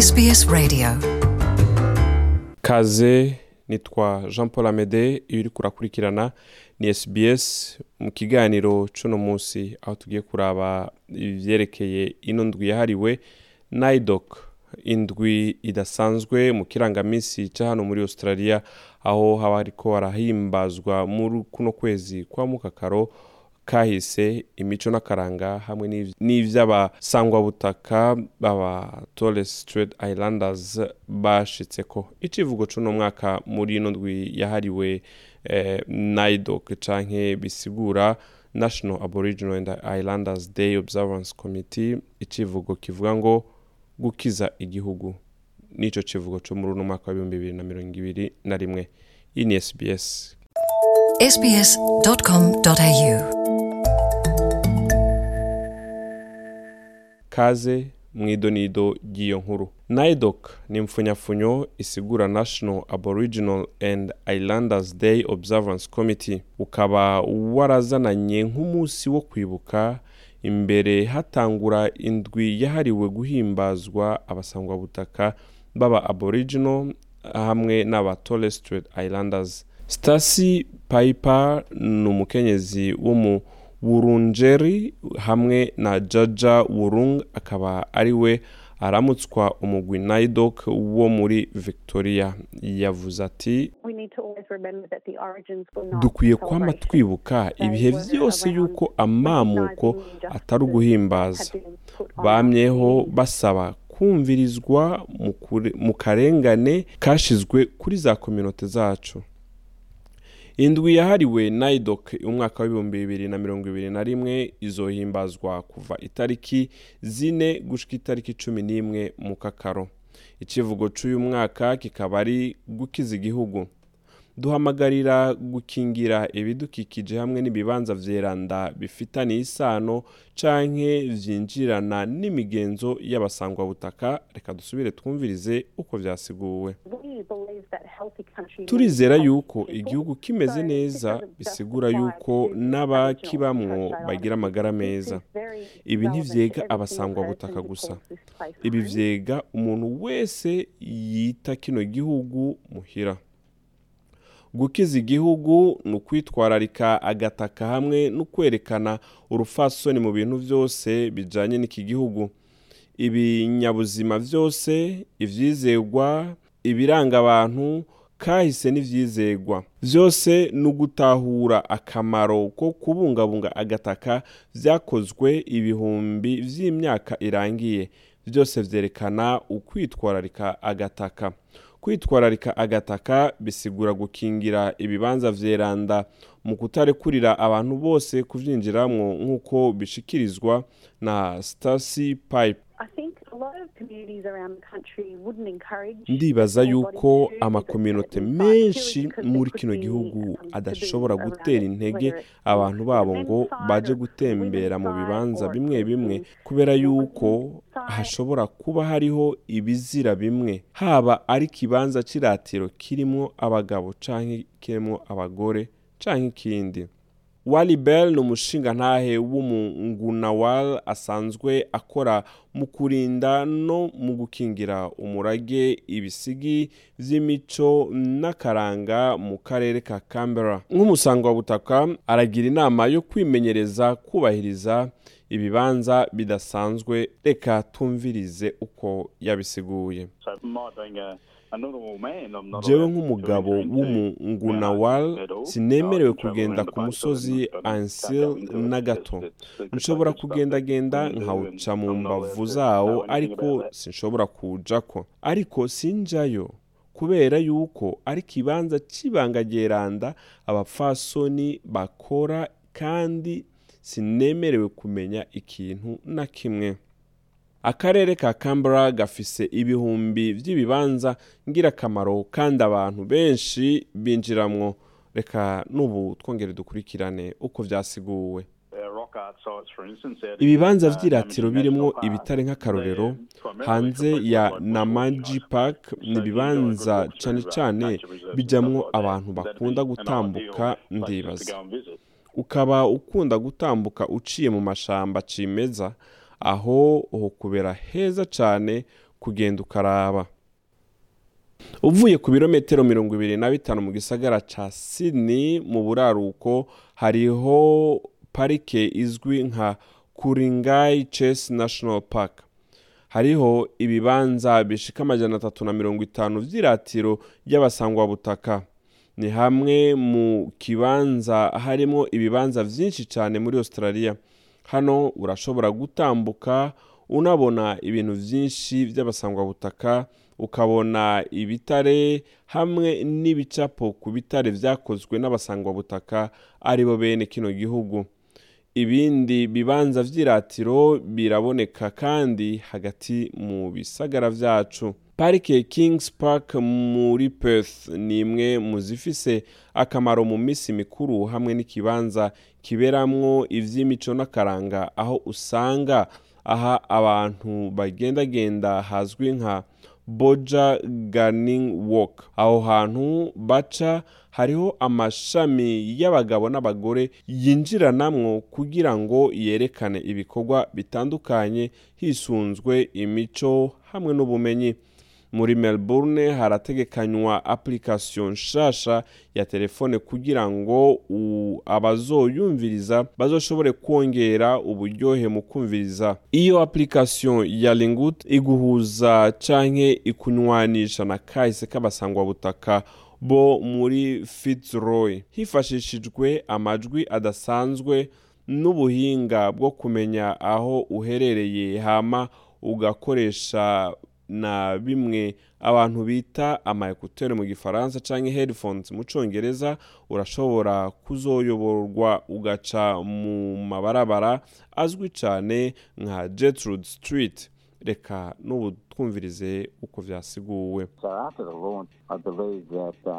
SBS Radio. Kaze nitwa jean paul amede iyo uri kurakurikirana ni sbs mu kiganiro cuno munsi aho tugiye kuraba ibyerekeye ino ndwi yahariwe naidoc indwi idasanzwe mu kirangaminsi cya hano muri australia aho haba hariko harahimbazwa muri kuno kwezi kwa mukakaro kahise imico n'akaranga hamwe n'ivy'abasangwabutaka baba Torres Strait Islanders bashitseko. Icivugo c'uno mwaka muri ino ndwi yahariwe eh, canke bisigura National Aboriginal and Islanders Day Observance Committee. Icivugo kivuga ngo gukiza igihugu. Nico civugo co muri uno mwaka wa ibihumbi bibiri na mirongo ibiri na rimwe. Iyi ni SBS sbs.com.au kaze mu idonido ry'iyo nkuru. Naidoc ni impfunyafunyo isigura national aboriginal and islanders day observance committee. Ukaba warazananye nk'umunsi wo kwibuka imbere hatangura indwi yahariwe guhimbazwa abasangwabutaka baba aboriginal hamwe n'aba Torres Strait Islanders. Stacy Piper ni umukenyezi wo mu Wurunjeri hamwe na Jaja Wurung akaba ari we aramutswa umugwi Naidoc wo muri Victoria. Yavuze ati dukwiye kwama twibuka ibihe byose yuko amamuko atari uguhimbaza. bamyeho basaba kumvirizwa mu karengane kashizwe kuri za kominote zacu. Indwi yahariwe naidoc umwaka w'ibihumbi bibiri na mirongo ibiri na rimwe izohimbazwa kuva itariki zine gushika itariki cumi n'imwe mu kakaro. Icivugo c'uyu mwaka kikaba ari gukiza igihugu. Duhamagarira gukingira ibidukikije hamwe n'ibibanza vyeranda bifitaniye isano canke vyinjirana n'imigenzo y'abasangwabutaka. Reka dusubire twumvirize uko vyasiguwe. Turizera yuko igihugu kimeze neza bisigura yuko n'abakibamwo bagira amagara meza. Ibi ntivyega abasangwabutaka gusa. Ibi vyega umuntu wese yita kino gihugu muhira. Gukiza igihugu ni ukwitwararika agataka hamwe no kwerekana urufasoni mu bintu byose bijanye n'iki gihugu. Ibinyabuzima byose ivyizegwa ibiranga abantu kahise n'ivyizegwa vyose ni ugutahura akamaro ko kubungabunga agataka vyakozwe ibihumbi vy'imyaka irangiye. Byose vyerekana ukwitwararika agataka. Kwitwararika agataka bisigura gukingira ibibanza vyeranda mu kutarekurira abantu bose kuvyinjiramwo nk'uko bishikirizwa na Stacy Pipe. Ndibaza yuko amakominote menshi muri kino gihugu um, adashobora gutera intege abantu babo ngo baje gutembera mu bibanza bimwe bimwe kubera yuko hashobora kuba hariho ibizira bimwe haba ari ikibanza c'iratiro kirimwo abagabo canke kirimwo abagore canke ikindi. Wally Bell ni umushingantahe w'umungunawal asanzwe akora mu kurinda no mu gukingira umurage ibisigi vy'imico n'akaranga mu karere ka Canberra. Nk'umusangwabutaka aragira inama yo kwimenyereza kubahiriza ibibanza bidasanzwe. Reka tumvirize uko yabisiguye. Allowed nk'umugabo all. sinemerewe kugenda ku musozi it na gato nshobora kugendagenda nkawuca mu mbavu zawo ariko sinshobora kuwujako ariko sinjayo kubera yuko ari ikibanza c'ibanga ryeranda abapfasoni bakora kandi sinemerewe kumenya ikintu na kimwe akarere ka Canberra gafise ibihumbi vy'ibibanza ngirakamaro kandi abantu benshi binjiramwo. Reka n'ubu twongere dukurikirane uko vyasiguwe. Ibibanza vy'iratiro birimwo ibitare nk'akarorero. Hanze ya namaji park ni ibibanza cane cane bijamwo abantu bakunda gutambuka ndibaza. Ukaba ukunda gutambuka uciye mu mashamba cimeza aho hokubera heza cane kugenda ukaraba. Uvuye ku birometero mirongo ibiri na bitanu mu gisagara ca Sydney mu buraruko hariho parike izwi nka Kuringai Chase National Park. Hariho ibibanza bishika amajana atatu na mirongo itanu vy'iratiro ry'abasangwabutaka ni hamwe mu kibanza harimo ibibanza vyinshi cyane muri australia. Hano urashobora gutambuka unabona ibintu vyinshi vy'abasangwabutaka ukabona ibitare hamwe n'ibicapo ku bitare vyakozwe n'abasangwabutaka ari bo bene kino gihugu. Ibindi bibanza vy'iratiro biraboneka kandi hagati mu bisagara vyacu. Parike kings park muri perth ni imwe mu zifise akamaro mu minsi mikuru hamwe n'ikibanza kiberamwo ivy'imico n'akaranga aho usanga aha abantu bagendagenda hazwi nka boja gardening walk. Aho hantu baca hariho amashami y'abagabo n'abagore yinjiranamwo kugira ngo yerekane ibikorwa bitandukanye hisunzwe imico hamwe n'ubumenyi. Muri melbourne harategekanywa application nshasha ya telefone kugira ngo abazoyumviriza bazoshobore kwongera uburyohe mu kumviriza. Iyo application ya lingut iguhuza canke ikunywanisha na kahise k'abasangwabutaka bo muri fitzroy hifashishijwe amajwi adasanzwe n'ubuhinga bwo kumenya aho uherereye hama ugakoresha na bimwe abantu bita ama ekuteri mu gifaransa canke headphones mu congereza urashobora kuzoyoborwa ugaca mu mabarabara azwi cane nka Gertrude Street. Reka n'ubu twumvirize uko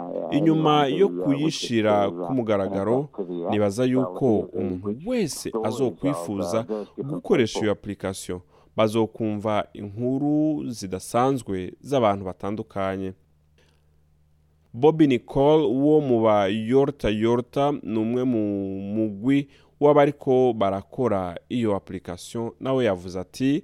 uh, inyuma yo who, kuyishira wishes to, ku mugaragaro connect to the app nibaza yuko umuntu wese azokwifuza gukoresha iyo application. Bazokumva inkuru zidasanzwe z'abantu batandukanye. Bobby Nicole wo mu ba Yorta Yorta ni umwe mu mugwi w'abariko barakora iyo application nawe yavuze ati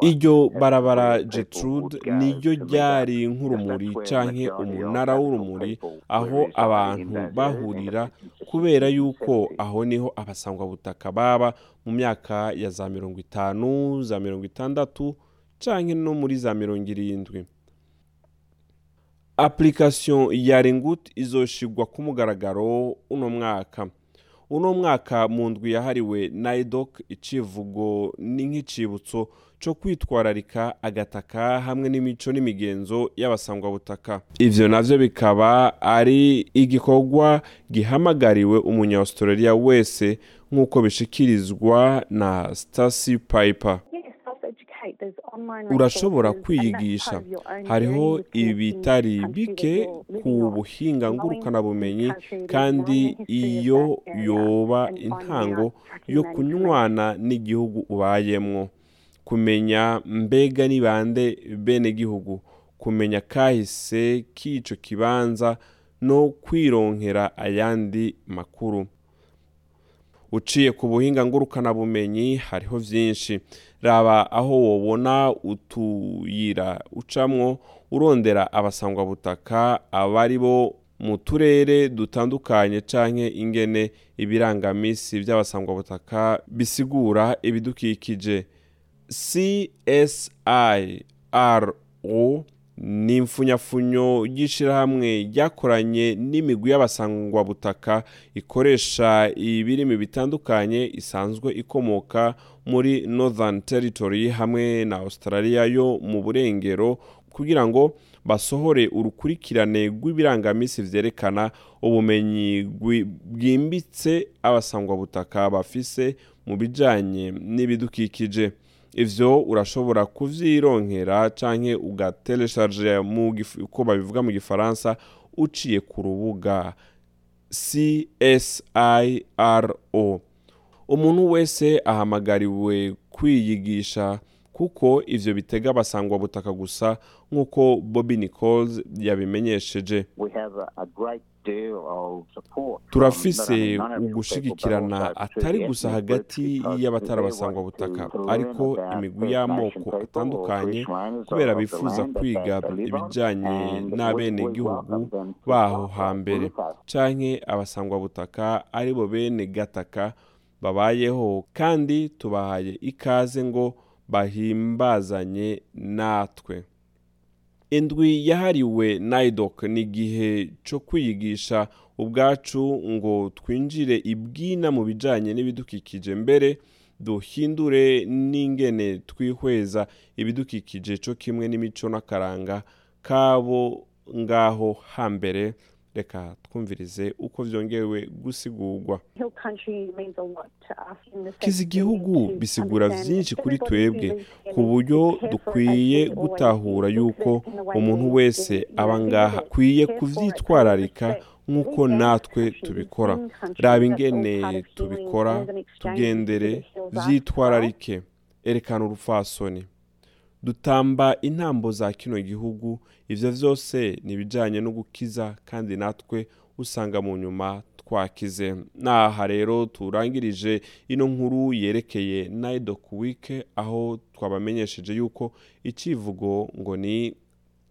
iryo barabara Gertrude niryo ryari nk'urumuri canke umunara w'urumuri aho abantu bahurira 50s, kubera 60s, yuko 70s. aho ni ho abasangwabutaka baba mu myaka ya za mirongo itanu za mirongo itandatu canke no muri za mirongo irindwi. Application ya Ringut izoshigwa ku mugaragaro uno mwaka. Uno mwaka mu ndwi yahariwe naidoc icivugo ni nk'icibutso co kwitwararika agataka hamwe n'imico n'imigenzo y'abasangwabutaka. Ivyo navyo bikaba ari igikorwa gihamagariwe umunya-australia wese nk'uko bishikirizwa na Stacy Piper. Urashobora kwiyigisha. hariho ibitari bike ku buhinga ngurukanabumenyi kandi iyo yoba intango yo kunywana n'igihugu ubayemwo kumenya mbega ni bande bene gihugu kumenya kahise k'ico kibanza no kwironkera ayandi makuru. Uciye ku buhinga ngurukanabumenyi hariho vyinshi. Raba aho wobona utuyira ucamwo urondera abasangwabutaka abari bo mu turere dutandukanye canke ingene ibirangamisi vy'abasangwabutaka bisigura ibidukikije. CSIRO ni imfunyafunyo y'ishirahamwe ryakoranye n'imigwi y'abasangwabutaka ikoresha ibirimi bitandukanye isanzwe ikomoka muri Northern Territory hamwe na Australia yo mu burengero kugira ngo basohore urukurikirane rw'ibirangamisi vyerekana ubumenyi bwimbitse abasangwabutaka bafise mu bijanye n'ibidukikije. Ivyo urashobora kuvyironkera canke gif- uko babivuga mu gifaransa uciye ku rubuga CSIRO umuntu wese ahamagariwe kwiyigisha kuko ivyo bitega abasangwabutaka gusa nk'uko Bobby Nichols yabimenyesheje. Turafise non-Aboriginal ugushigikirana atari gusa hagati groups because y'abatarabasangwa they want butaka. to learn ariko imigwi y'amoko atandukanye kubera bifuza kwiga we- n'abenegihugu baho hambere canke abasangwa butaka ari bo bene gataka babayeho kandi tubahaye ikaze ngo bahimbazanye natwe. Indwi yahariwe naidoc ni igihe cyo kwiyigisha ubwacu ngo twinjire ibwina mu bijyanye n'ibidukikije mbere duhindure n'ingene twihweza ibidukikije cyo kimwe n'imico n'akaranga kabo ngaho hambere. Reka twumvirize uko byongewe gusigurwa. We igihugu bisigura byinshi kuri twebwe ku buryo dukwiye gutahura yuko umuntu we wese aba ngaha akwiye respect. nk'uko natwe tubikora. raba ingene tubikora tugendere vyitwararike erekana urupfasoni. Dutamba intambo za kino gihugu. Ivyo vyose ni ibijanye no gukiza kandi natwe usanga mu nyuma twakize. Naha rero turangirije ino nkuru yerekeye naidoc week aho twabamenyesheje yuko icivugo ngo ni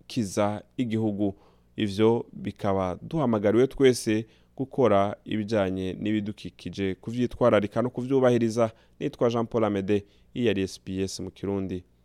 kiza igihugu. Ivyo bikaba duhamagariwe twese gukora ibijyanye n'ibidukikije. Kuvyitwararika no kuvyubahiriza nitwa jean paul amede iyi yari sps mu kirundi.